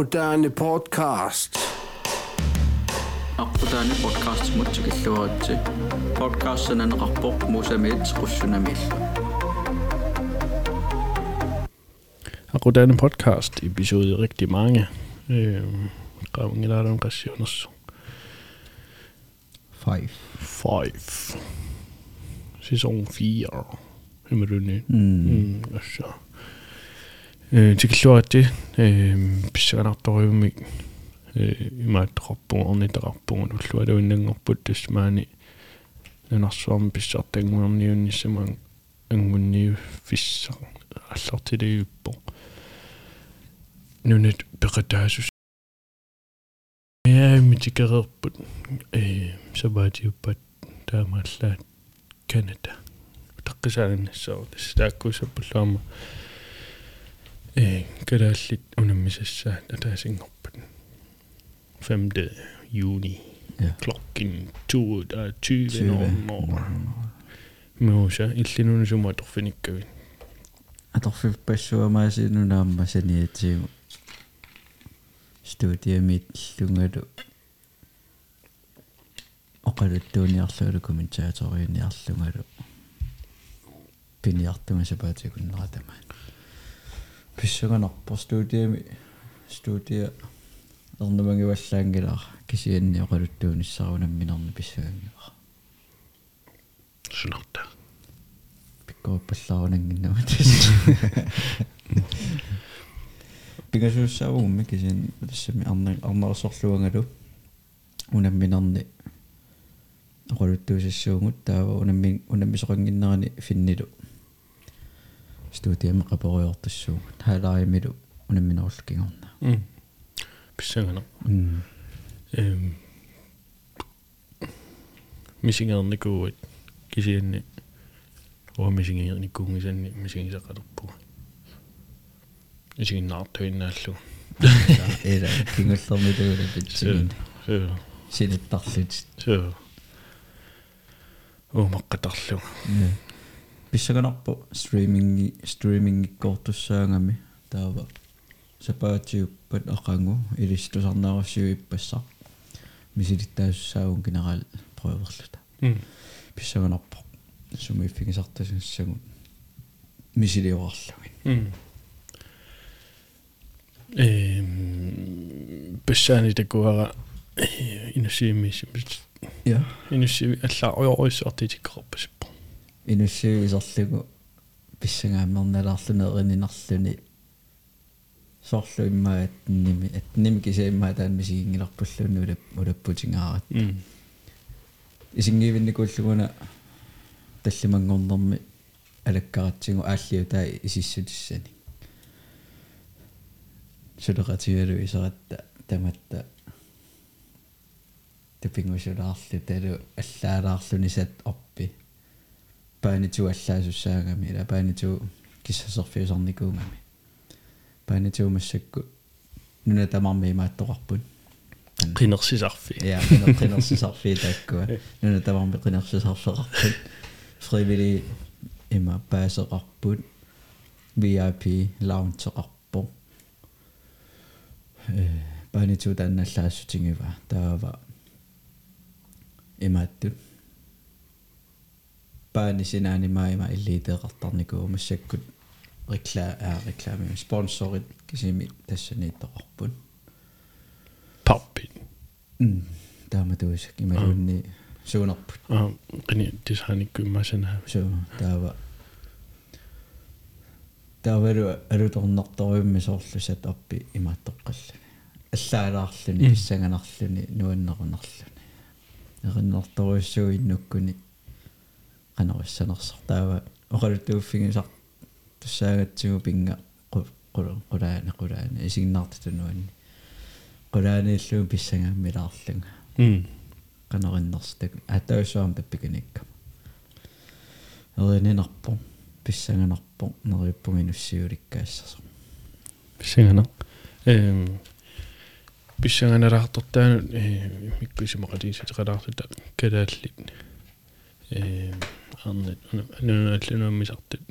Akputaani podcast. арпутаани подкаст мутсикиллуаратси подкастсананеқарпоқ мусамиит qussунамилла Akkudainen podcast episode rigtig mange. Øh, Graving eller dem Rassioners. Five. Five. Sæson 4. Himmelunni. Mm. Mm, så. Killuatti, øh, pissaganartoriumi, øh, imaataqarpuun, ornitaqarpuun, ullualu innangorput tusmaani, nanarsuarmi pissartanguarniunnissamang, angunniu fissa, аллартилиуппо нунат пеқатаасус я митикерерпут э сабаатиуппат таамааллаат канада таққисаанассоо тааккуусаппуллаама э кадааллит унаммисассаат атаасингорпат 5. juni Ja. klokken 22.00 мууса иллинунусума торфиниккавин Аторфив пассуамаасинунаамма саниатигу студиамит лунгалу оқалуттууниарлугу комментааториуниарлунгалу пиниартума сапаатикуннератама писсаганарпо студиами студия эрнумагиваллаангилаа кисианни оқалуттуунissarunamminerni писсагангила сунарта пиккорпаллаарунангиннама тас пигасууссаагумми кисин тассами арна арнерсорлуангалу унамминерни оқалуттуусассуугут таава унамми унаммисоқангиннерани финнилу студиами қапориортассуугут хаалааримилу унамминерлуккингорна м писсагана эм мисингерникууат кисианни оо мисингерникуунгисанни мисингисақалерпуга мисингиннаартуиннааллу эра кингуллермилугула питсигин сё силиттарлут сё оо маққатарлу писсаганарпу стриминги стримингиккоортуссаангами таава сапаатиуппат ақангу илистусарнаарассиуиппассаа мисилиттаассаагун генерал проеверлута м писсаганарпу сумииффигисартасассагун мисилиорарлугин м эм бэшани такуара инусиимис я инусиими аллаа оёрисуартитиккорпасиппо инуссиуисарлугу писсагааммерналаарлунеерининарлуни сорлу иммаат ними атними кисаиммаа таан мисигингиларпуллуни улап улаппутингаарат м исингиивинникууллугуна таллимангорнэрми алаккаратсигу ааллиу таа исиссутиссани сулеқатигалу исератта таматта тапингусулаарлу талу аллаалаарлуни сат орпи пааниту аллаасуссаагами ила пааниту киссасерфиусарникуугами пааниту массакку нуна тамарми имааттоқарпут qinnersisarfi Ja, minä qinnersisarfii takkua. Nuna tavarmi qinnersisarfeqarput. Frivillig ima paaseqarput. VIP loungeqarpu. Э пааниту таанналлаассутингива таава имааттут паани синаанимаима иллиитеэқартарникуу массаккут рекла аа реклами спонсорит кисими тассанииттоқарпут pappi тааматуусак ималуунни суунарпут а qini tisanikkummasana суу таава таавару алуторнарториумми соорлусат аппи имааттоққаллуни аллаалаарлуни писсаганарлуни нуаннерунарлуни эриннэрторуйссуу иннуккуни таава оқалуттууффигисар туссаагатсигу пинга қулаана қулаана исигнартутунуанни qulaaniilluu pissangaammilaarlunga м qanerinnerstak атаусуам паппиканикка эрининарпо писсанганарпо нериуппугинуссиуликкаассасо писсагана эм писсаганараарторtaanu э миккусимақатигисатеқалаартута калааллит. Эм арнет нуналлунуаммисартут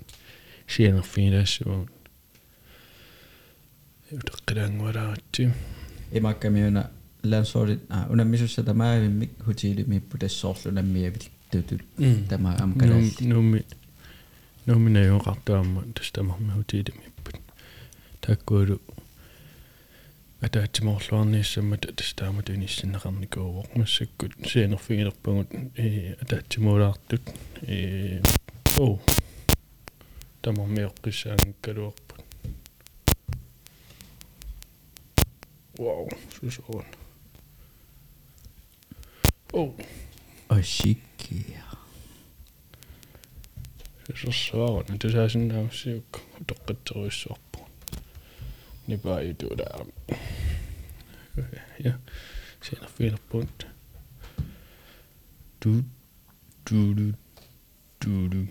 сианерфигилаассуа утеққилаангуаларатси имаккамиуна лансорит а унаммисусса тамаавиммик хутиилимиппу тассоорлунаммиавил тутут тама амкалаал нуми нуминаюоқартуамма тастамарми хутиилимиппут таккуулу атаатсимоорлуарнииссаммат тастаамат иниссиннеқарникууоқ массаккут сианерфигилерпагут э атаатсимуулаартут э о тамармиоққиссаангкалуарпут вау сусоон о ашиккия сусоон тусаасиннаавсиук тоққатсеруиссуарпу her. Sætter fælder bundt. Du, du, du, du, du.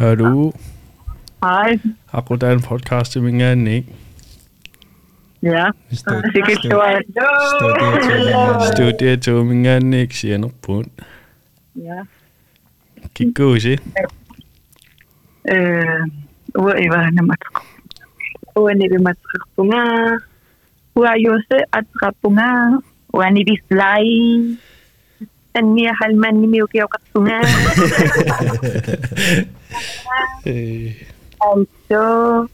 Hallo. Hej. Har du er en podcast til min anden, ikke? Ja. Studerer til min anden, ikke? Siger noget på Ja. Kigge ud, se. Uaivana matko. Uanebe matrapunga. Uayose atrapunga. Uanibi slai. Anmiya halmani miyoki okatsunga. En zo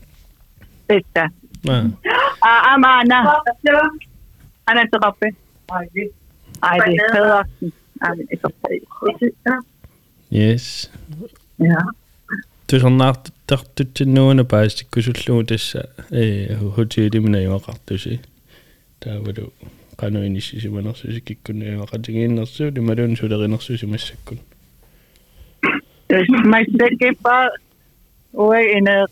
a Amana. Aan het trappen. Hij is heel lastig. Yes. Ja. tusan naartartutsinnuunapaa kusulluutas ee hutiiliminaimaqartusi taavalu qanuinissisimanersusikikkunniimaqatigiinnersuuli maluun sulerinersusimassakkun Jadi mindset kipa Uwe ina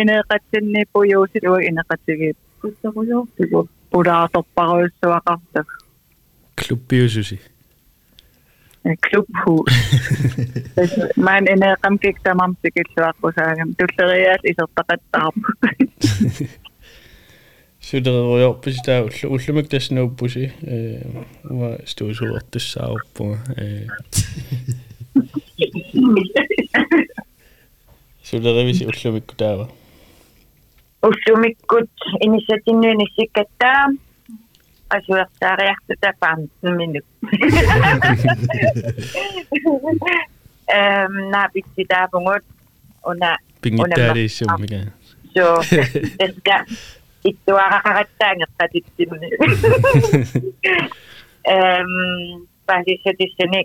ina katsinni pujuusit uwe ina katsigip. Kuttakujuutiku. Pudaa topparoissua kahtak. Klubbiususi. Klubhuus. Mä en enää kamkik samamsikit suakkusaagam. Tulleriaat isottakat taapu. Syderøjorpus der ullumak der snowbusi. Øh, var stod så rødt det sauer på. Øh. sul on revisjon hommikut päeva? hommikut, inimesed on üles ikka asi võtta rääkida tantsumine. Nämä pitää pungot una pingitääri mikä. Joo, että itse arakattaa jotta titsin. Ehm, pääsis se tisseni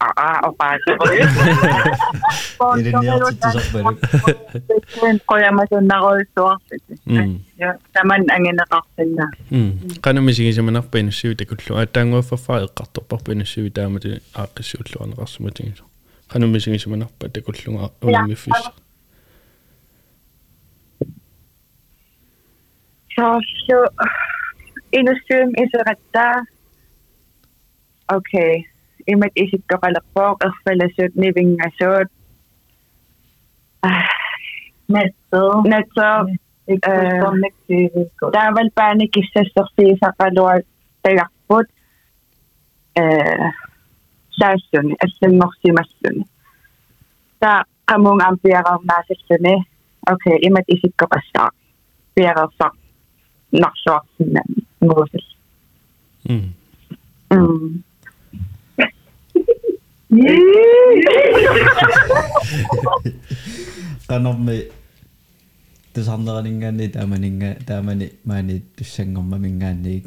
ah, aparte. Niliniyak sa tusak ba rin? Kaya masunakol so Taman ang inakaksin na. Kano misigin sa manak pensiyo, di ko tlo. At ang wafafail kato pa pensiyo, dama di akis yung tlo ang kasmating. Kano misigin sa manak pa, di ko tlo nga umifis. Sasyo, inusim isa kata. Okay imat isik toqalaqqoq erfalasut nivingassuut natso natso taaval paani kissasserfiisaqaluat tagarput э саассуни ассангорсимассуни та qamung am piararnaasalluni okay imat isikkopassaa piarerfaq narsuarsinna muusall mm. Mm qanormi тусарнеранинггаани тааманинга таамани маани туссангорма мингаанниик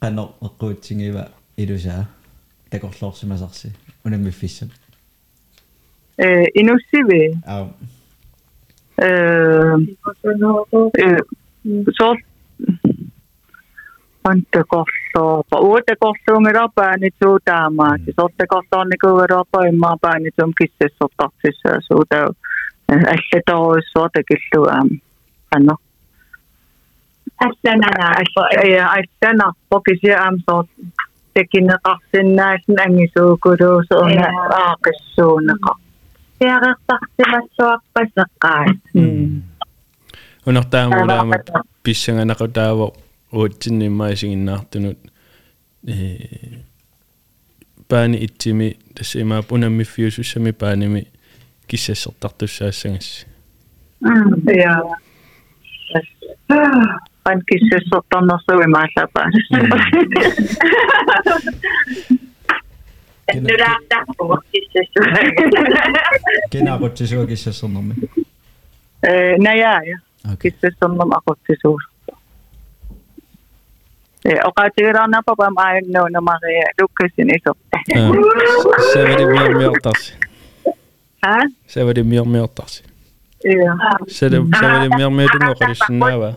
qanor eqquutsingiva ilusaa такорлоорсимасарси унаммиффиссат э инуссиви аа э э соо пантакорлоо уутакорлунгиларпаани туутаамаати сортакорлоорникуугалуарпа иммаапаани тум киссассортартиссаа суутаа аллаторуиссуа такиллуаам анно Ассанана. я алланарпо кисиаам сорт такинеқарсиннаасин ангисуукулуусуна аақиссуунеқа Теарертарсимассуарпасеққаа. унартаамулаамат писсанганақутаава уутсиннимаисигиннаартунут э паани итсими тассимаап uutsinni niin maisin nahtunut eh, pääni itsimi tässä ei mä punammi fiusussa mä päänimi mi tartussa essangassa. Mm, ja. Vain kissessa ottanut soimaan läpään. Mm. Nyt lähtää puhua. Kenä kotsi sinua kissessa on nommi? Eh, Nää jää. Kissessa on nomma kotsi suuri. Operatørerne på Bamagen og nummer Lukasen i سبعة مية مية طاسي ها سبعة مية مية طاسي سبعة مية مية دم خرج النابة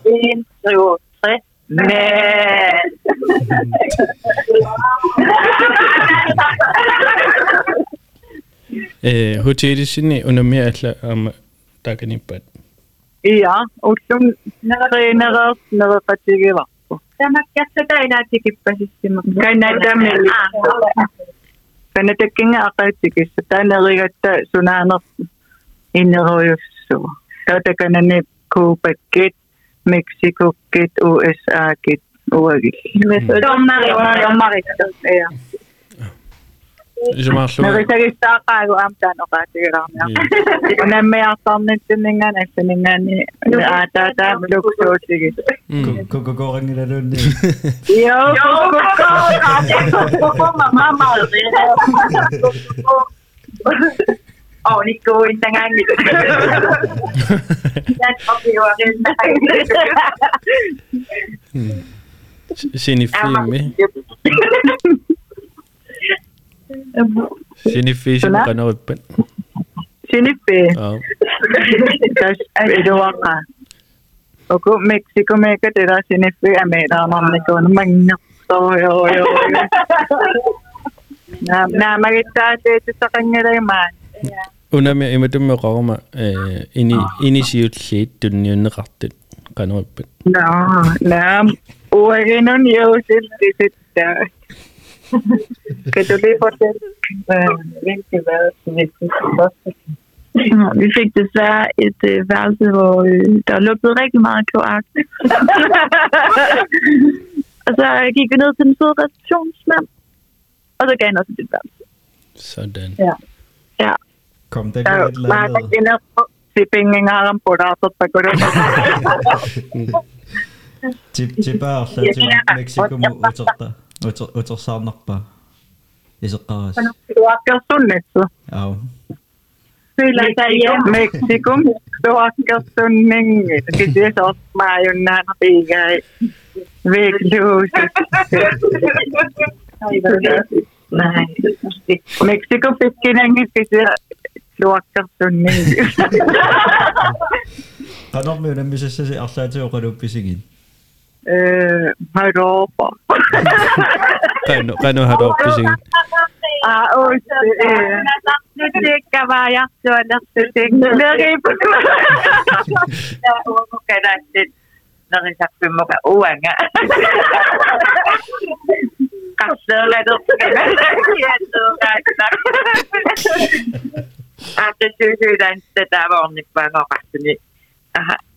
Eh, hotellisini unomia atla am takani pat. Iya, utum narenerers nerepatigela. Tämäkkässä käydään tikipäisesti, mutta käydään tämmöinen. Tänne tekin akaitsikissa. Tänne oli, että sun aina innohoijussua. Tätäkään ne kuupekit, meksikokit, USA-kit, uudikit. Tommari, tommari. Nagsagisaka ko am tano ka tiram na. Una may ang comment tiningan ay tiningan ni ata ta look so sige. Kukukura nila doon. Yo, kukukura. Mama. Oh, ni ko intangan ni. Yan okay wa rin. filmen? Sinifisha muqanerippat sinippi tas oh. eh, iluaqa oku ah. oh, mexico meka tera sinippi ameeraanarnikuun mangngertoyo oh, naam naamagittaatituttaqanngalamaa unami imatummi qoruma eh, ini inisiulliit tunniunneqartut qanerippat naam naam uaginun yuusiltisittaa Skal du lige fortælle, hvilket værelse vi vi fik desværre et øh, værelse, hvor øh, der lugtede rigtig meget kloak. og så gik vi ned til den søde receptionsmand, og så gav han os et værelse. Sådan. Ja. ja. Kom, der går et eller andet. Tipping har en på dig, så der går det. Tip, tipper, så til Mexico mod 8. utor utorsaarnerpa исеққарас туаккерсуннатсу аа Sylaisaia Meksikon tuakkersunningit kitis otmaajunnan piigai viikluusit. Meksikon pikkinengit kitis tuakkersunningit. Kanommiunen misessä se asaitse joka nuppisinkin. Harapa. Kaino Harapa, sim. Ah, oi, Tetekä vaan jaksoa tetekä. Ne riippuu. Ne on kokeilla sitten. Ne on sattu muka uuden. Katsoille tukkeena. Kiitos kaikista. Ajattelin syydän, että tämä on nyt vain okasta. Niin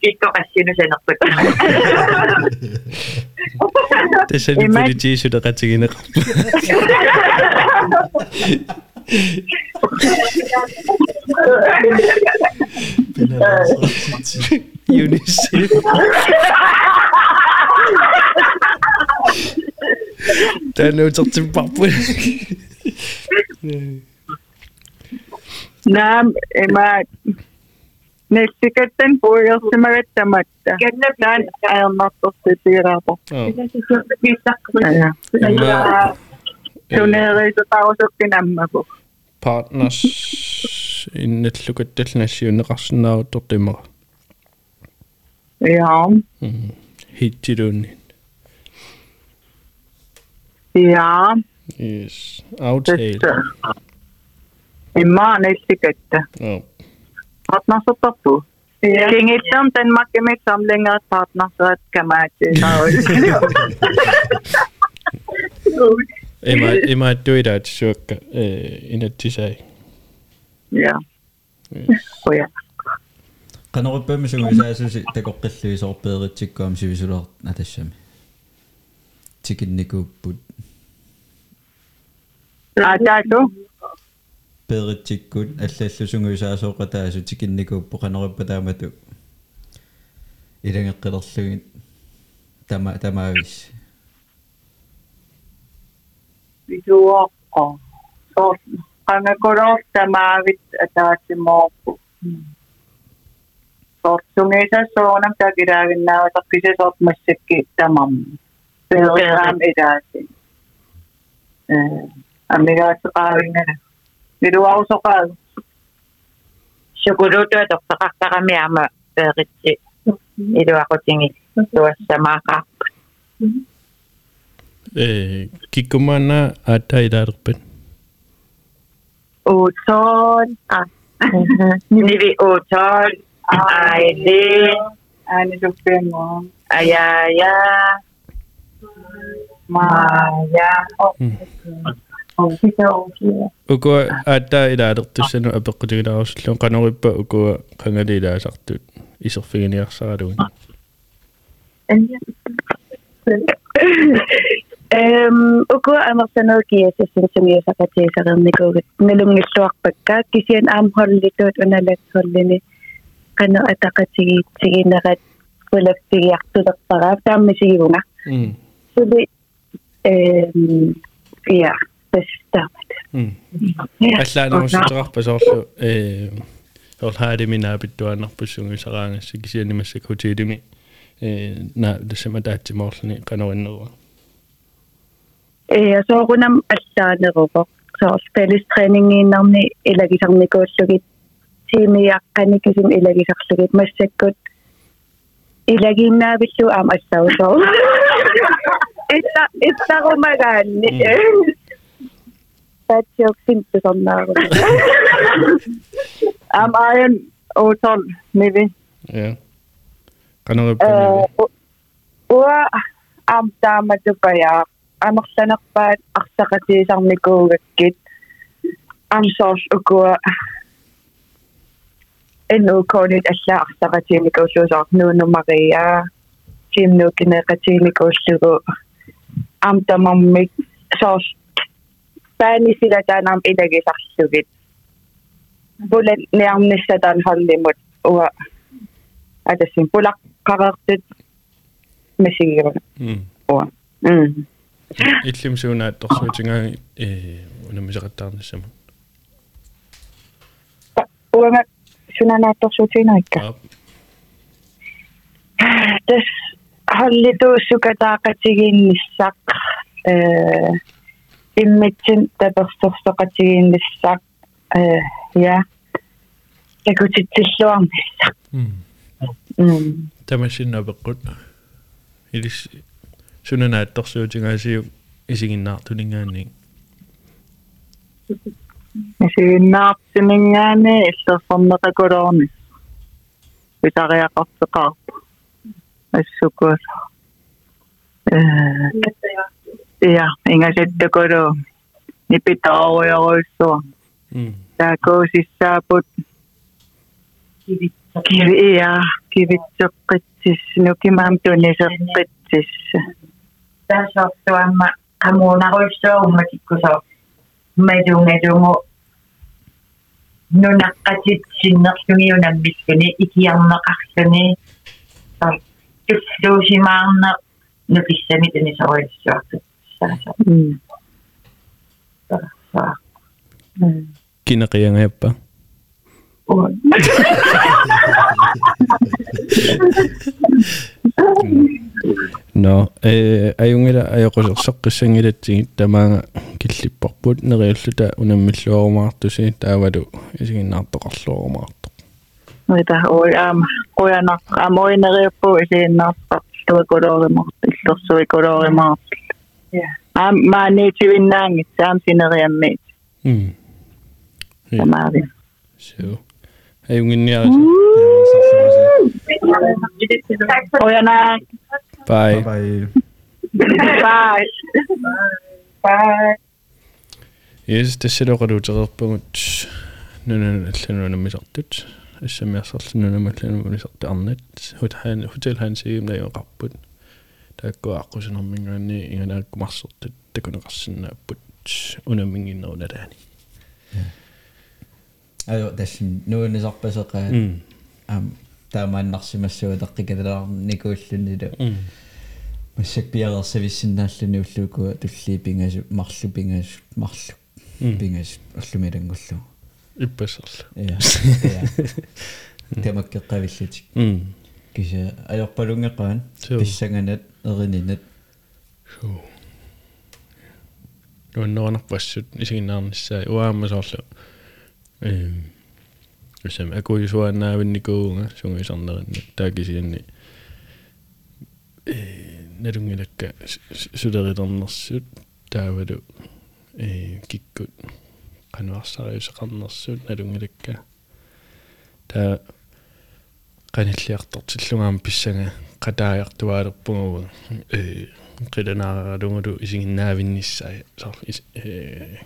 Ikaw kasi yun na siya nakapagkakas. Tapos siya nipulit siya na katsingin Unicef. Tanya nyo sa Zimbabwe. Nam, eh, Nestiketen pohjoisema vettämättä. Näin ajamattosti tiiraapo. Tuneereisota osoitti nämä Partners innetlukettel nassiunneqarsinaaru tortimara. Jaa. Hittiluunnin. Jaa. Yes. Outtale. Immaa nestikettä. Joo. Hatnasa tappu. Kingitan ten makimik samlingat hatnasa kamachi. Emma, Emma tuida tsuka ina tisai. Ja. Oja. qanorippamisuguisaasusi takoqqilluisoorpeeritsikkuam sivisuleer atassami tikinnikuupput aataatu ema tuidaat suokka eh inattisai Ja. Oh ja. qanoquppaamisugu isaasusi takoqqilluisoorpeeritsikkuam sivisuleer atassami tikinnikuupput Ataatu. peeritsikkuut аллааллусугу isaasooqataasu tikinnikuuppu qanoquppa taamatu ilangeqqilerlugit tama tamaavis Visuokko. Biruwa ko sokal. Siguro to ito, sakakta kami ama. Sakit mm-hmm. Ito ako tingin. Tuwas sa maka. Eh, kikumana atay darpen. Utson. Ah. Mm-hmm. Nili utson. Aydin. Ani dupemo. Ayaya. Maya. Oh. Maja. uku atailaartussanu apeqqutigilaarussulluun qanorippa uku qangalilaasartut iserfiginiarsaraluun Эм уку амарсанер киэсэсэн сумиусакатиисарерникуугут налунгиллуарпакка кисиан аамхоллитут уналатсоллини кана атакатигиитсигинерат пулафтигиартулерпараа тааммисигивунга м сули эм я bestammt. Hmm. Ja. Aslana usidrarpasoorlu ee orlaadimi naappittuanerpussungi saraagassikisianimassak hutiilimi ee na tassamataatsimorluni qanerinnerua. Ee soorunam allaaneruvo soor pelistræningiinnarni ilagisarnikuullugit tiimiaqqanikisim ilagisarlugit massakkut ilagiinnaapillu aam allausoo. Itta ittarumagaan. సందర్ am iron hotel maybe yeah kana wa am tama tupaya am xanaqpat Ik. sarmikuugakkit am sors ukua Ik. konit alla Ik. mikuussuusaq nuunu maria timnu Ik. mikuussugu am tamammik sors соорс паанисилатаанам илагисарлугит булат неарниссатаан халлимут уа. Атассин пулаққареертит масигируна м уа. М иллим суунаатторсуутингаа э унамисеқаттаарнассама уанга сунанаатторсуутинаикка аа тас халлитуussukataaqatigииннссақ э иммитсин таперсорсоqatigiinнссақ э я такутитсиллуарнissaq м м тамасиннапеққут илис сунанаатторсуутингаасиу исигиннаартулингаанни исигиннаартимингаани иллерсорнеқакулоорнис витариақартеқарпа ассукуус э ja enkä sitten kodo nipitauoja oissa. Mm. Tää kousis saaput kivi ja kivit sokketsis, nukimampuni sokketsis. Tää sottu amma hamuna oissa ommakin, kun se on medu medu mu nunaqqatit sinnerluni unammissuni ikiarneqarluni niin tutsuusimaarne no, nukissamit unisorissuartut кинеқиангаппа но э аюнгила аёқусерсеққиссангилатсигит тамаага киллиппарпут нериуллута унаммиллуарумаартуси таавалу исигиннаартоқарлуарумаарто 만해주인낭 잠시나리암메 음 마리 쇼 해용인이야 오야나 바이 바이 바이 바이 Yes, det sætter ret ud til rådpunkt. Nu er det lidt noget med sådan. Jeg ser mere sådan noget med lidt andet. Hotel han siger, om der er en rapport. Наиоқарпут тааккуааққусинэрмингаани инганааккумарсертут такунеқарсинааппут унаммингиннеруналаани аю тасин нуунисарпасеқаа ам таамааннарсимассуа теққикалаа никууллунилу м массак пиалерсависсиннааллуни уллуукуа туллии пингасу марлу пингасу марлу м пингас уллумилангуллу иппассерла я я темаккеққавиллутик м киса аёрпалунгеқаан Суу. писсанганат эрининат Шо. нуаннернарпассут исигиннаарниссаа уаамасоорлу эм. Усам акуисуанаавинникуунга сунгисарнеринни таакисианни э налунгилакка сулерилернерсут таавалу. Э киккут. Кануарсариусеқарнерсут налунгилакка таа каниллиартортиллунгаам писсага qataajartuaalerpungugu э qilanaaralungulu isingиннаавинниссаа сар э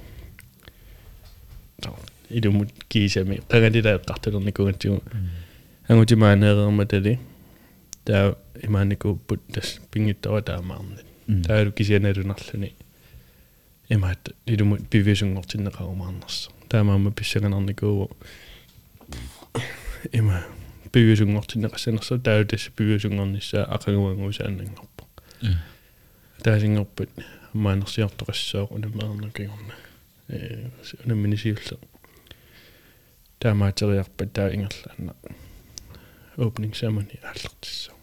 сар илумут кисами qagalilaaqqartulernikugatigu ангутимаанеерерма тали таа имааникууппут тас пингиттава таамаарни таалу кисианалунарлуни имаат илумут пивисунгортиннеқарумаарнерс таамаама писсаганарникуу има пивисунгортиннеқассанерса таалу тасса пивисунгорниссаа ақагуангуусааннангорпо таасингорпут маанерсиортоқассоо унаммеернакигорна э унамминисиулле таамаатериарпат таа ингерлаанна opening ceremony ааллертиссаа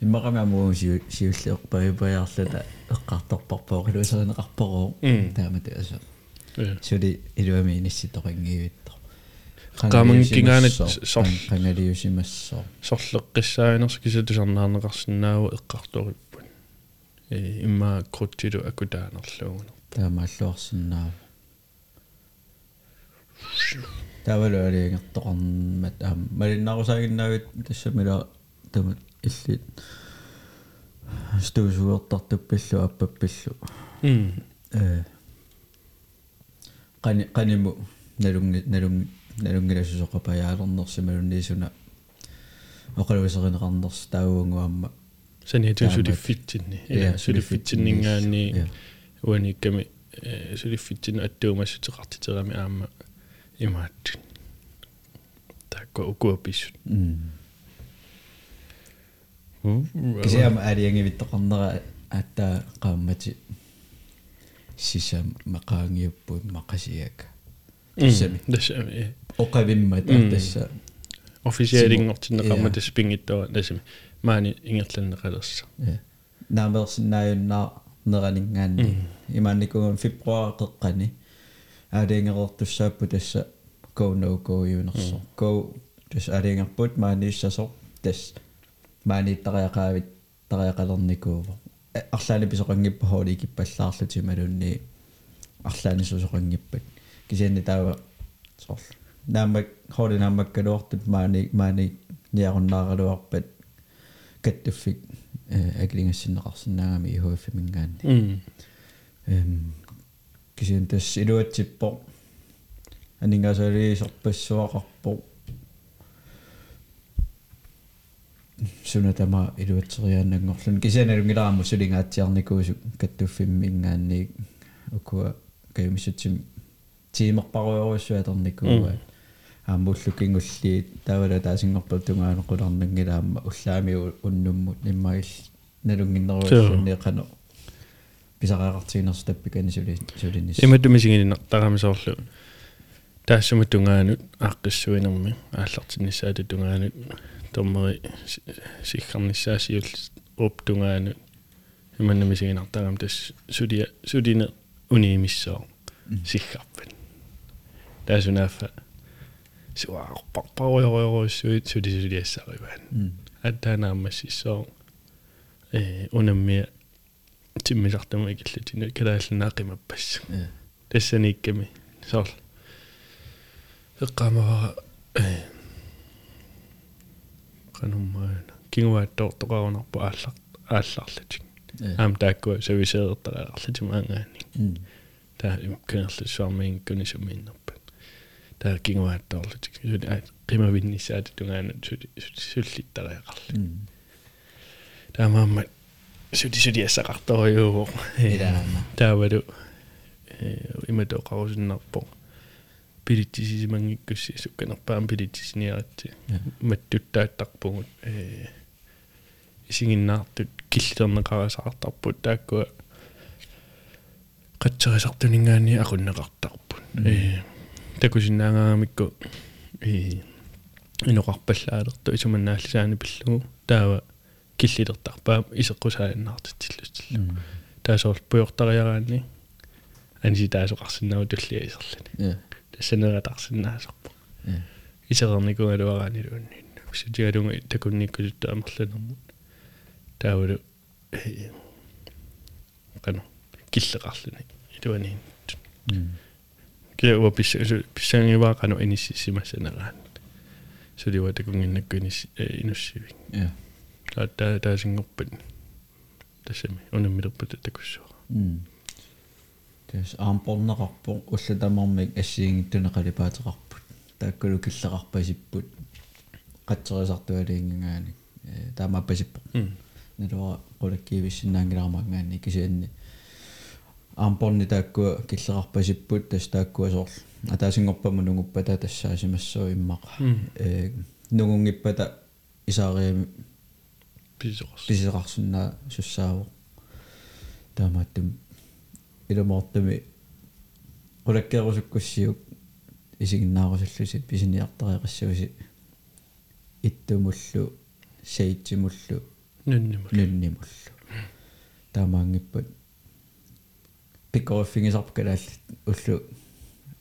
иммақамаамуу сиуллеерпаипаяарлута эққарторпарпоорилуусеринеқарпороо М. таамата аса э сули илуами инисситорингиивитто Qaamangkingaanat sor- кангалиусимассоо сорлеққиссаанерс кисатусарнаарнеқарсинааву эққарториппут э имма круттилу акутаанерлуугуна таамааллуарсинаава тавалу алиангертоқарнмат аам малиннарусаагиннаавит тассамила тамат иллит. Стуусуертартуппиллу аппаппиллу. М э qani qanimu nalungi nalungi nalungilassusoqapajaalernерсималунниисуна оқалуисеринеқарнерс таауангуамма саниатун Таамат. сулиффитсинни Ja, ила сулиффитсиннингаани Ja. уаникками э сулиффитсин аттуумассутеқартитерами аама имаат такко укуаписсут м кисиама алиангивиттоқарнера аатта qaamмати сисам мақаангиуппут мақасиака тассами тассами э оқавиммат М. тасса официалингортиннеқарма Ja. таспингиттава тассами маани ингерланнеқалерса наамерсинааюннаа неранинггаанни имаанникугун фебруар қеққани аалиангерортуссааппу тасса go no go юнерсо go тас аалиангерпут маанииссасо тас maaнииттариақаавит тариақалерникуува арлаани писоқангиппа хооликиппаллаарлути малунни арлаани сусоқангиппат кисианни таава сорл наамак холи наамаккалуартут маани маани ниаруннааралуарпат каттуффик э акилингассиннеқарсинаагами ихуаффи мингаанни м эм кисиан тас илуатсиппо анингасалиисерпассуақарпо сунатама илуатсериааннангорлун кисианалунгилараму сулингаатсиарникуусук каттуффимми ингаанниик укуа каюмиссутсим тиимерпаруйоруссуатерникууа ааммуллукингуллиит таавала таасингорпал тунгаанеқуларнангилаама уллаами уннуммут ниммагил налунгиннеруйссуунни қано писараақартигинерс таппикани сули сулинис иматумисигининартарамисоорлу таассума тунгаанут ааққиссуинерми ааллартиннссаату тунгаанут томмери сиггарниссаасиул оп тунгаанут иманнамисигинартарам тас. Сулия сулине униимиссоо сиггарпат таасунаффа суаарпарпаруйоруйоруссуит сули сулиассариваан аттаанаамассиссоо э унаммиа тиммисартама икиллутину калааллунаақимаппассу тассаниикками соор эққамава э кануммаана кингуааттоортоқарунарпу ааллар аалларлатик аам тааккуа сависеэртараарлатима ангаани таа кэнерлуссуармиин кунисумииннерпат таа кингуааттоорлутик қимавиннисаат тунгаана суллиттариақарла таамаама суди суди ассақарторюуво таавалу иматоқарусиннарпо пилиттисисимангиккусси сукканерпаам пилиттисиниаратти маттуттааттарпугут э исигиннаартут киллернеқарасаартарпут тааккуа қатсерисартунингаани акуннеқартарпут э такусиннаангаагамикку э иноқарпаллаалерту исуманнааллисаани пиллугу таава киллилертарпаа исеққусааннаартитсиллустилла таасоор пуйортариараани анси таасоқарсиннау туллиа исерлани. Тассанератарсиннаасарпо исерерникуалуараани луунниинна сутигалунга такунниккусутта амерланермут таавалу кано киллеқарлани илуаниин киа писса писсангиваа кано иниссимассанераан сулива такунгиннаккунис инуссивик я таата таасингорпат тассами унаммилерпат такуссуара тэс аампорнеқарпо уллатамармик ассиингиттунеқалипаатеқарпут тааккулу киллеқарпасиппут қатсерисартуалиингааник таамааппасиппо налуа qulakkiivissinnaangilaamarngaanni kisianni аампорни тааккуа киллеқарпасиппут тас тааккуа соор атаасингорпаму нугуппата тассаасимассоо иммаqa э нугунгиппата исаариами писеқарс. писеқарсунаа суссаавоо таамааттум. Илумоортами qulakkeerusukkussiuk isигиннаарусуллуси писиниартариақассуси иттумуллу саитсимуллу нунниму нуннимуллу. Таамаангиппат пиккорфингисарп калаалл уллу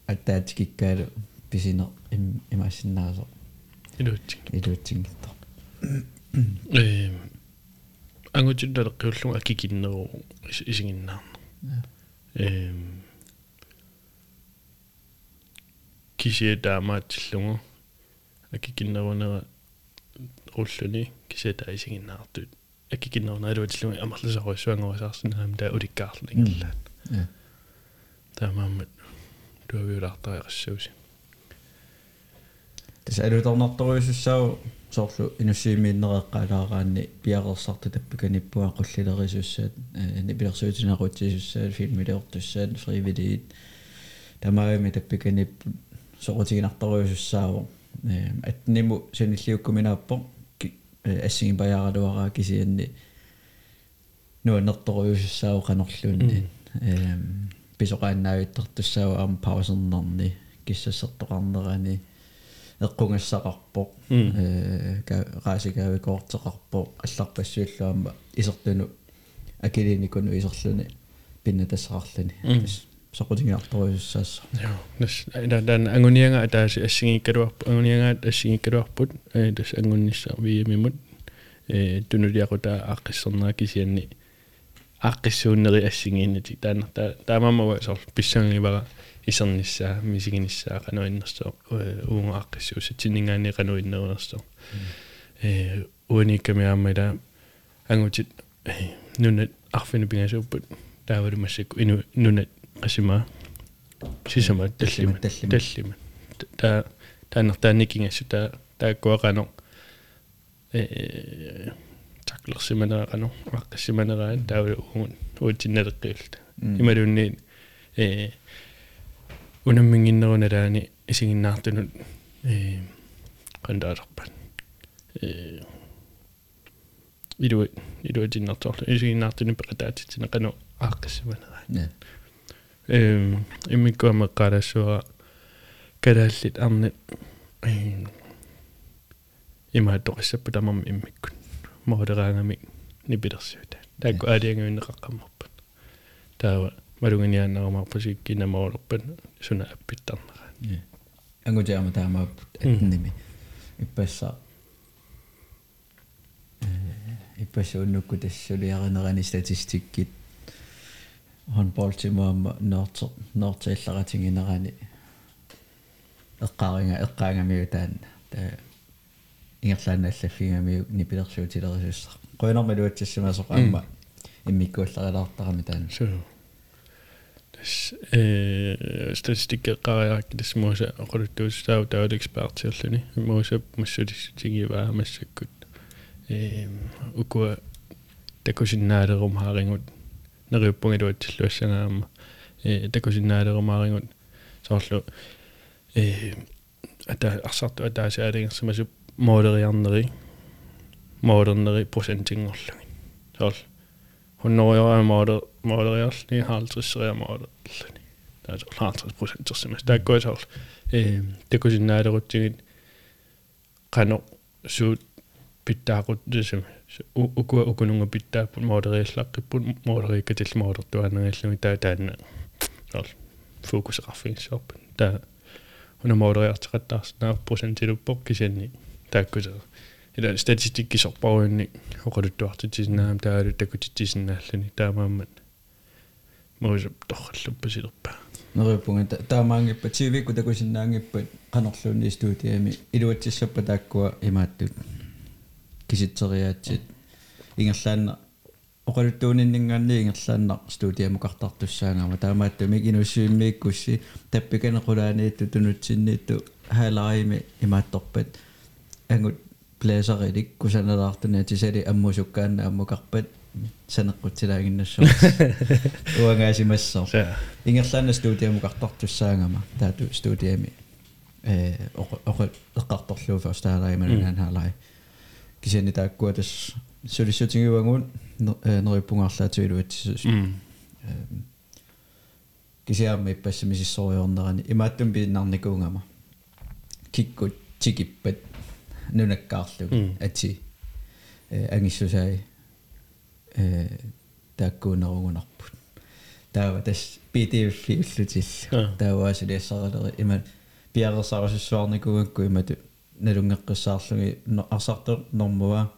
аттаатикиккаалу писинер имаассиннаасо илуутсик илуутсингиттар э. Ангутиллалеққиуллуга акикиннеру исигиннаарна э кисие таамаатиллугу акикиннерунера уллуни кисие таисигиннаартут акикиннерунааluутиллуги амерлусаруссуангорисаарсинаам таа уликкаарлингиллаат таамааммат туавиулаартариақассууси тас алуторнарторуйуссаау соорлу инуссиимииннереққалаараанни пиақерсарту таппиканиппуа қуллилерисуссаат нипилерсуутинеқутсисуссаат филмилеортуссаат фривилиит тамаами таппиканиппу соқутигинарторуйуссааву э атниму саниллиуккуминааппо ассигипаяаралуараа кисианни нуаннерторуйуссаау канорлуунни э писоқааннаавиттертуссаау аама паусернерни киссассертоқарнерани эққунгассақарпо э раасикаавикоортеқарпо алларпассуиллуама исертуну акилиникуну исерлуни пинна тассақарлани соқутигиарторуйуссаасса joo nas ida dan angunianga ataasi assingikkaluarpu angunianga assingikkaluarput ee tas angunnissa viimimut ee aaqqissuunneri assingiinnati taanarta taamamma sor pissangivara исерниссаа мисигиниссаа кануиннерсоо уунга аққиссуус тиннингаани кануиннерерсоо э уникамиааммала ангутит нунат арфину пингасууппут таавалу массакку ину нунат qasimaa sisama tallima tallima ta тааннертааникингасу таа тааккуақано э таклерсиманеқано аққиссиманераан таавалу уун уутинналеққиулта ималунни э унаммингиннеруналаани исигиннаартунут э кандаалерпат э идуи идуитиннарторлу исигиннаартуни пеқатаатитсина қану ааққиссиманераа эм имиккуамеққалассуа калааллит арнит э имаатоқиссаппу тамам иммиккут модераангами нипилерсуута таакку аалиангуиннеқаққаммарпат таава малунгиниааннерамарпасик кинамаолерпат суна аппиттарнера ангутиама таамааппут атними иппасса э иппассууннукку тассулиаринерани статистиккит. Håndboldtimaama noorter noortiillaratinginerani eqqaaringa eqqaangamiu taanna taa ingerlaannaallafфигамиу нипилерсуутилерисуссар qoinermaluatsassamasoq аама иммиккууллерилаартарами таана суу тас э статистиккеққариарак тас мууса оқулуттуусаау таавал экспертиерлүни мууса массулиссутигиваа массаккут э укуа такусиннаалерум хаарингут нериуппунгилуатсиллуассагаама э такусиннаалерумаарингут соорлу э ата арсарту атаасаалингерсамасуп моодериарнери моодернери процентингорлуги соорл хоннориора моодер моодериарлни хаалтриссериа моодерлани таасо 50% терсимас тааккуа соорл э такусиннаалерутсигит qano suut pittaaqut tisam ukua ukununga pittaapпут моодериаллаққиппут моодерииккатил моодертуанериллуги таа таанна. Соорл фокусеқарфигиссуарпут таа уна моодериартеқаттаарснаа процентилуппоқ кисианни тааккуса ила статистиккисорпаруинни оқалуттуартитисинаам таалу такутитисиннааллани таамааммат моосап торраллуппа силерпа нериппунга таамаангиппа тивикку такусиннаангиппат канерлуунни студиами илуатсиссаппа тааккуа имааттут. Киситсериаатсит. Ингерлаанна оқалуттууниннингаанни ингерлааннар студиаму картартуссаангама таамааттумик инуссуиммииккусси таппиканеқулааниитту тунутсинниитту хаалариими имаатторпат ангут плеасарилик кусаналаартуна тисали аммусуккаанна аммукарпат санеққутсилаагиннассоо уангаасимассоо ингерлаанна студиаму картартуссаангама. Таату студиами э оқ эққарторлуу ферстаалаиманаан хаалари кисиани тааккуа тас сулиссутингивангуун нериппунгаарлаатуилуатсисус кисиаама иппассамисиссориорнерани имааттум пиннарникуунгама киккут тикиппат нунаккаарлуг ати э ангиссусаи э тааккуунеругунарпут таава тас pdf уллутилла тааваасулиассаралери има пиарерсарусуссуарникугакку имату налунгеққиссаарлуги арсартер нормуа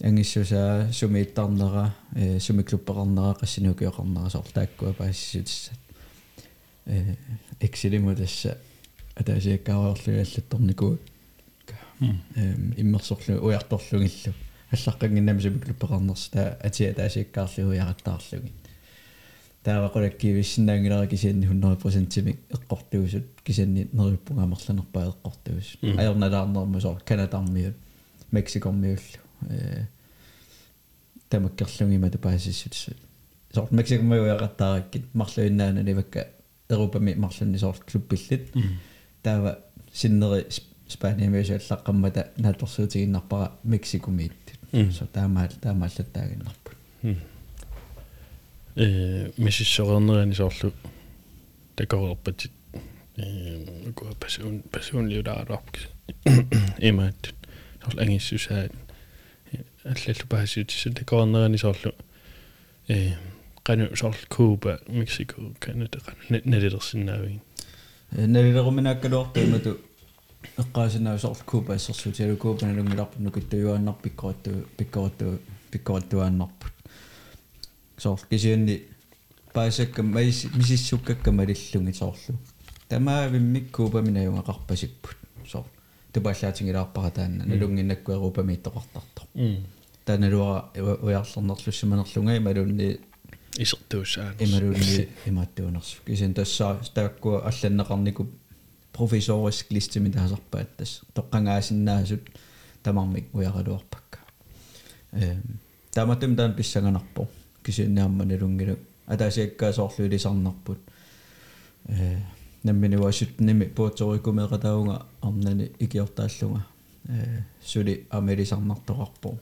ангиссусаа сумииттарнера э сумиклуппеқарнера қассинукиоқарнера соорлааккуа паассисутиссат э эксилиму тасса атаасиаккаариорлугаллатторникуа эм иммерсорлу уярторлугиллу аллаққангиннами сумиклуппеқарнерс таа атиа таасиаккаарлугу яраттаарлуги таавақулаккивиссинаангилара кисианни 100%-имик эққортуусут кисианни нериппунгаамерланерпаа эққортуус аерналаарнермусоо канадармиут мексикормиуллу э тамаккерлугима тапаасиссутсут сорт мексикормиу яqattаараккит марлуиннаана ливакка эрупами марлунни сорт клуппиллит таава синнери спааниамиусааллаққаммата нааторсуутигиннарпара мексикумиит. Со таамаал таамааллаттаагиннарпут э миссиссорернерани соорлу такорерпатит э ко person personliudaararpis имаат. Соорлу ангиссусаат. Аллаллу паасиутисса такорернерани соорлу э кану соорлу куба мексико канада кану налилерсиннаавин налилеруминааккалуартуимату эққаасинаа соорлу куба ассерсуутиалу куба налунгиларпу нукиттуюааннар пиккоратту пиккоратту пиккораттуааннарпут соор кисианни паасакка маис мисиссуккакка малиллунги соорлу тамаавиммик куупаминаюнгақарпасиппут соо тупаллаатингилаарпара таанна налунгиннаккуерупами иттоқартарто таналуара уярлернерлуссиманерлунга ималунни исертуусаа ималунни имааттуунерсу кисен тассаа тааккуа алланнеқарникуп профессориск листими таасарпаат тас тоққангаасиннаасут тамармик уяралуарпакка эм таматум таан писсаганарпо кисиннаамма налунгилу атаасиаккаасоорлуилисарнарпут э намминуасут ними пуутерикумеқатаунга арнани икиортааллунга э сули амелисарнартоқарпо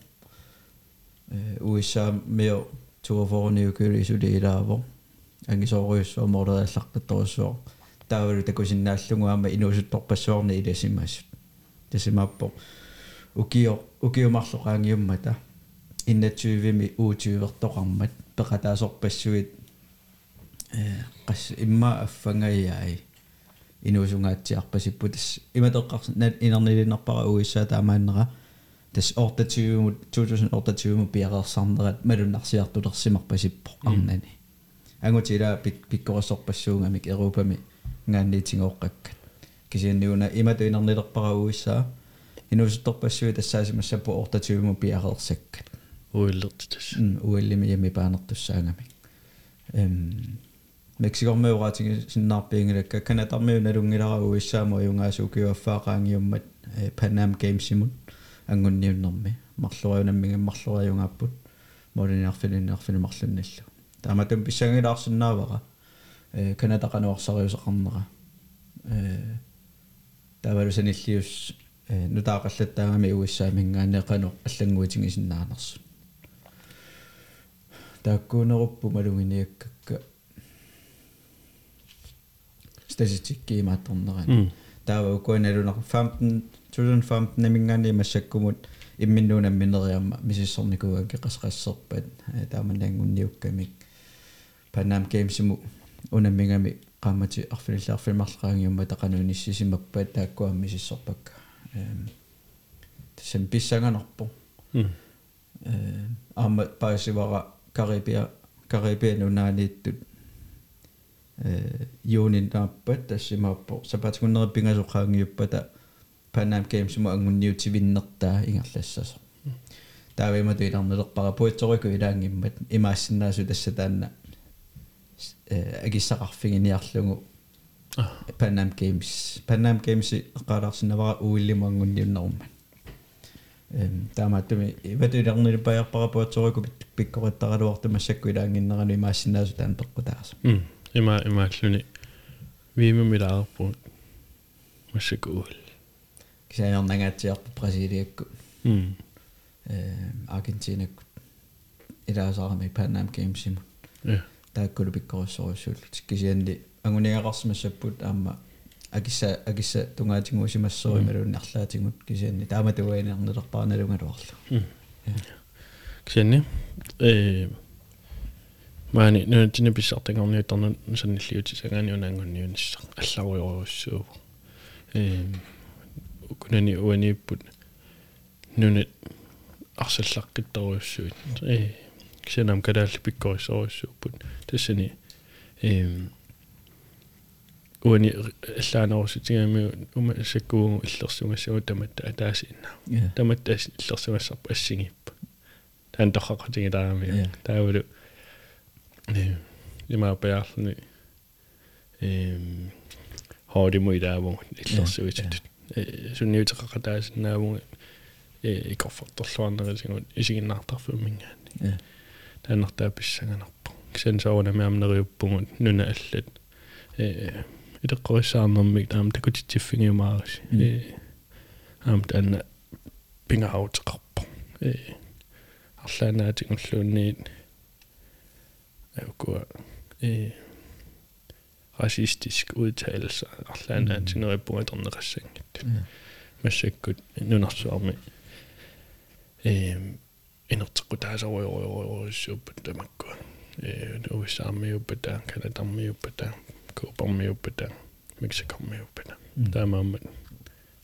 э уиса мео туофорниукули сули илааво ангисоориуссуа мордеаллаққатторуссуа таавалу такусиннааллугуама инуусутторпассуарни иласимаасут тасимааппо укио укиумарлоqaangiummата иннатсуивими уутиувертоqarmat пеқатаасорпассуит э қас имма аффангаяи инуусунгаатсиарпасиппу тас иматеққарс нат инернилинерпара уиссаа таамааннера тас ортатиумут 2028 пиареерсарнерат малуннарсиартулерсимарпасиппо арнани ангутила пик пиккорсорпассуугамик эрупами ngaanniitingoqqakkat кисианниуна иматуинернилерпара уиссаа инуусутторпассуи тассаасимассаппу ортатиуму пиареерсаккат уиллертитас уиллими ями паанертуссаагами эм мексикормеураатиги синнаарпиингилакка канатармиу налунгилара уиссаамо юнгаасукиуаффаақаангиуммат панам геймсимут ангунниуннэрми марлуриунаммига марлуриунгааппут молиниарфилинниарфили марлунналлу тааматум писсангилаарсинаавара э канатақануарсариусеқарнера э тавалусаниллиус э нутаақаллаттаагами уиссаамингаанеқано аллангуутингисиннаанерсу тааккуунеруппу малугиниаккакка статистикки имаатторнерани таава укуаналунар 15 2015 намингаани массаккумут имминнуунам минериарма мисиссорникуаки қасқассерпат тааманаангунниуккамик панам геймсиму унаммигами qaamati arfilillarfilmarlaqaangiumma taqanuunissisimappaat taakkuam misissorpakka эм тэсэм писсаганерпо э аама паасивара карибиа карибиан унаанииттут э юунин тааппат тассимааппо сапатикуннериппингасоқаангиуппата панам геймсума ангунниутивиннертаа ингерлассасо таавима туиларнелерпара пуитсорику илаангиммат имаассиннаасу тасса таанна э агиссақарфигиниарлугу Panam Games Panam Games эққалаарсинавара уиллимангунниуннерумман эм таамааттуми иватулернилипаярпара пуатсорику пиккориттаралуарту массакку илаангиннерани имаассинаасу таан пеққутаарса м има имааллуни вимумилаарпу массакку уул. Кисаанернагаатсиарпу бразилиакку. М эм аргентинакку. Илаасаарами Panam Games имут я тааккулу пиккориссориссууллут кисианни агуниақарсимассаппут аама акисса акисса тунгаатингуусимассори малуун арлаатингут кисианни таама туаинернелерпааналунгалуарлу ксенни э. Маани нуутини писсартагорниутарну санниллиути сагаани унаангунниунissaq алларуйоруссуу э укунани уанииппут нунит арсаллаққитторуйуссуит э ксенам кадаалли пиккорисоруссууппут тассани э уани аллаанерусутигами ума саккуугу иллерсугассагу таматта атаасиинна таматта иллерсугассарпа ассигиппа таан тохақатигилаами таавалу э има пяарлни эм хоодимуилааву иллерсугитут э сунниутеқақатаасиннааву э икорфорторлуарнерисигут исигиннаартарфуммингаани тааннартаа писсаганарпу кисен саунамиамнериуппугут нуна аллат э итеққорисаарнэрмик таам такутитсиффигиумаарис э аам таанна пингаутеқарпо э арлаанаатингуллуунниит авкуа э rasistisk udtalelse арлаанаатинериппугаторнеқассангит массаккут нунарсуарми э инертеққутаасаруйоруйоруйссууппат тамаккуа э уиссаармиуппата канатармиуппата куупармиуппата мексикармиуппата таамааммат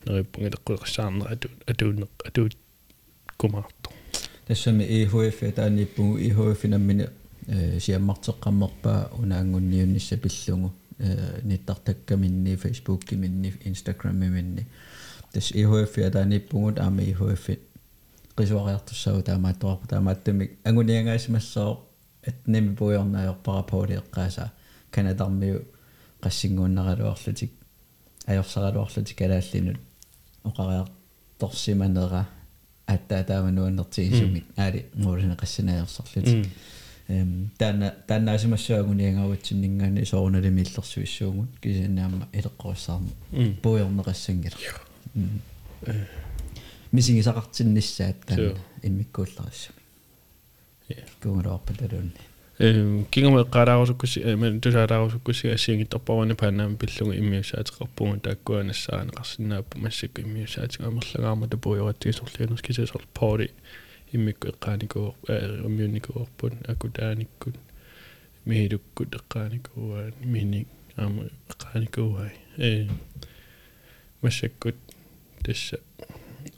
нериппугилеққуеқассаарнера ату атуунне атуут кумаарто тассами EHF тааниппугу EHF наммини э сиаммартеққаммерпаа унаангунниуннисса пиллугу э ниттартаккаминни фейсбуккиминни инстаграммиминни тас ihf ядааниппугут аама ihf qisuariartussau таамааттуарпа таамааттумик агуниангаасимассоо атними пуйорнаajorpara паулиэккааса канадармиу qassingууннаралуарлутик аёрсаралуарлутик алааллинут оқариарторсиманера аттаатаамануаннертигисумик аали муулина qassinaajorsorlutik эм тана танаасимассаагуниангаватсиннингаани соорналими иллерсуиссуугут кисинаама илеққориссаарма пуйорнеқассангила мисигисақартинниссаат тана иммиккууллариссами кунгулоорпаталуунни эм кингоме qaaraarusukkusi men tusaalaarusukkуси ассиангитторпавани паанаами пиллуги иммиусаатеқарпугу тааккуанассаана қарсинааппу массакку иммиусаатига амерлагаама тапуйоратигисорлуунус кисасор пори иммикку эққааникуу аммиуникуорпут акутааниккут миилуккут эққааникууаа мини аама эққааникууай э массаккут тасса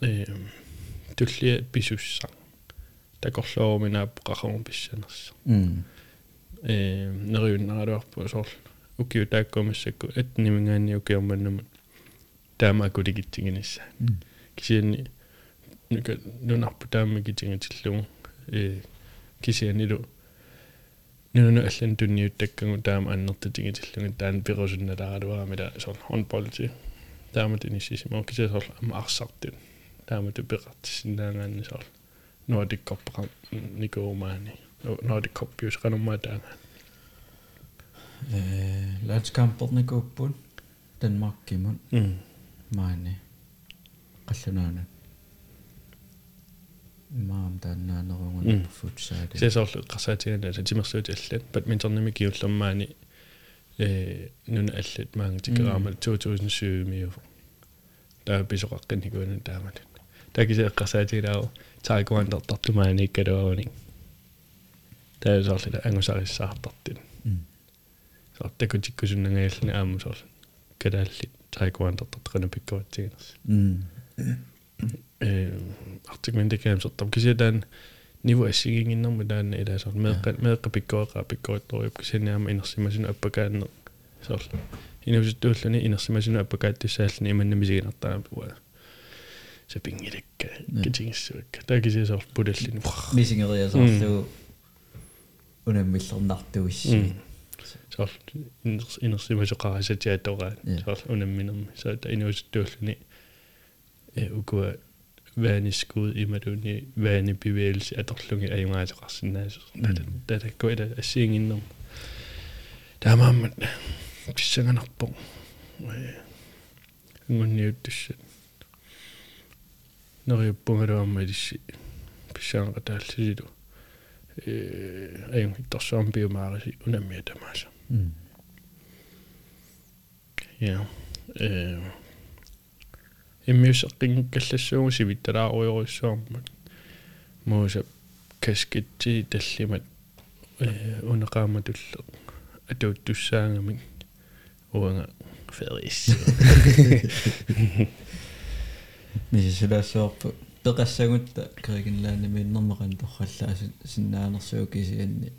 э туллиа писуссаа такорлууминаап qaqormu pissanersa э нериуннаалуарпу соор укиу тааккумассакку атнимингаани укиорманнумут таамаакулигитсигинисса кисиани нука нунарпу тааммикитингатиллугу э кисианилу нуна аллан тунниуттаккагу таама аннертатингатиллугу таан пирусунналааралуарамила соор хонболти таамат иниссисимо кисиасоор ама арсартут таамату пеқартиссинаагаанни соор Nordic Cup Nikomaani Nordic Cup jos qanumaataanga э лаатскамперникууппут Данмаркимут маани қаллунаана маам тааннаанерунгун футсаали сесоорлу qarsaatiana сатимерсуути аллат бадминтонними киуллермаани э нуна аллат маангитикераама 2007 миу таа tekisi kasetin och sai kuinka tämä niin kedo niin täys oli sitä englannisessa saatattiin mm. saatte kun kysynnän niin eilinen ämmös kedälli sai kuinka tätä pikkuvat siinä mm. artikkelin tekemään sotta kysytään nivu essigingin no mitään ei tässä on melkein melkein pikkuakaan pikkuakaan jopkin sinne ja innossimasin oppikään se on innossimasin oppikään tyssä niin mennä misikin ottaa niin puolella китигиссуакка таакисиасоор пулаллини мисингериасоорлу унаммиллернартуисси соор инерсимасоқарасатиатораа соор унамминерми саата инуусуттууллани э укуа ванискуд ималуни вани bevægelse аторлуги аюнгаатеқарсинаасо татаккуила ассиингиннерм таамааммат писсаганарпо э ngунниуттуссат нериуппунгалуамма илисси писсаанqataаллисилу э аюн торсуам биомаариси унаммиа тамааса я э иммиусеққингкаллассуугу сивитталааруйоруссуармат мууса каскитти таллимат э унеқааматулле атууттуссаангамик уанга ферис мисисулаассуарпу пеқассагутта кригинлаанами иннэрмеқан торраллаа синнаанерсуу кисианни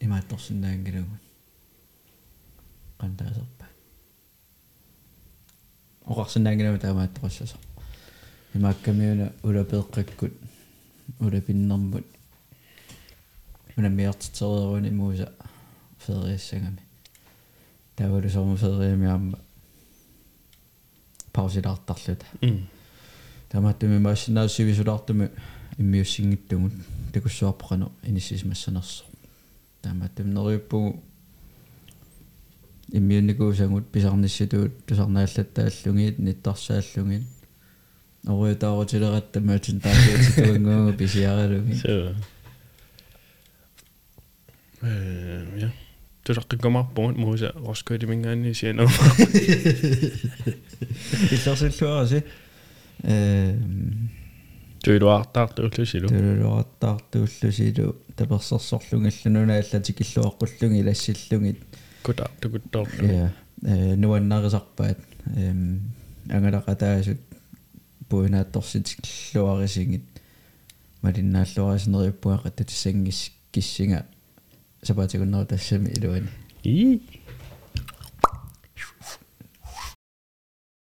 имаатторсинаангилагут qantaasarpa oqarsinnaanginama taamaattoqassasa имааккамиуна улапеэққаккут улапиннэрмут унаммиартитереруни мууса фериассагами тавалу сорма фериамиарма паусилаартарлута тамааттуми массинаассивисулаартуми иммиуссингиттугут такуссуарпоқано иниссисмассанерсо таамааттум нериуппугу иммиунникуусангут писарнисситуут тусарнааллаттааллугиит ниттарсааллугит оруутаарутилератта таатиутитуангуунга писиаралуги э я тусаққиккомарпугут мууса роскоилимингаани сианаа иллерсиллуараси э туилуартаартууллусилу туилуартаартууллусилу таперсерсорлунгаллунуна аллатикиллуаққуллуги илассиллугит кута тукуттоор я э нуаннарисарпаат эм ангалақатаасут пуинаатторситиллуарисигит малиннааллуарисинериуппуақа татиссангис киссинга siapa cakap nak tersemit dia. Ih.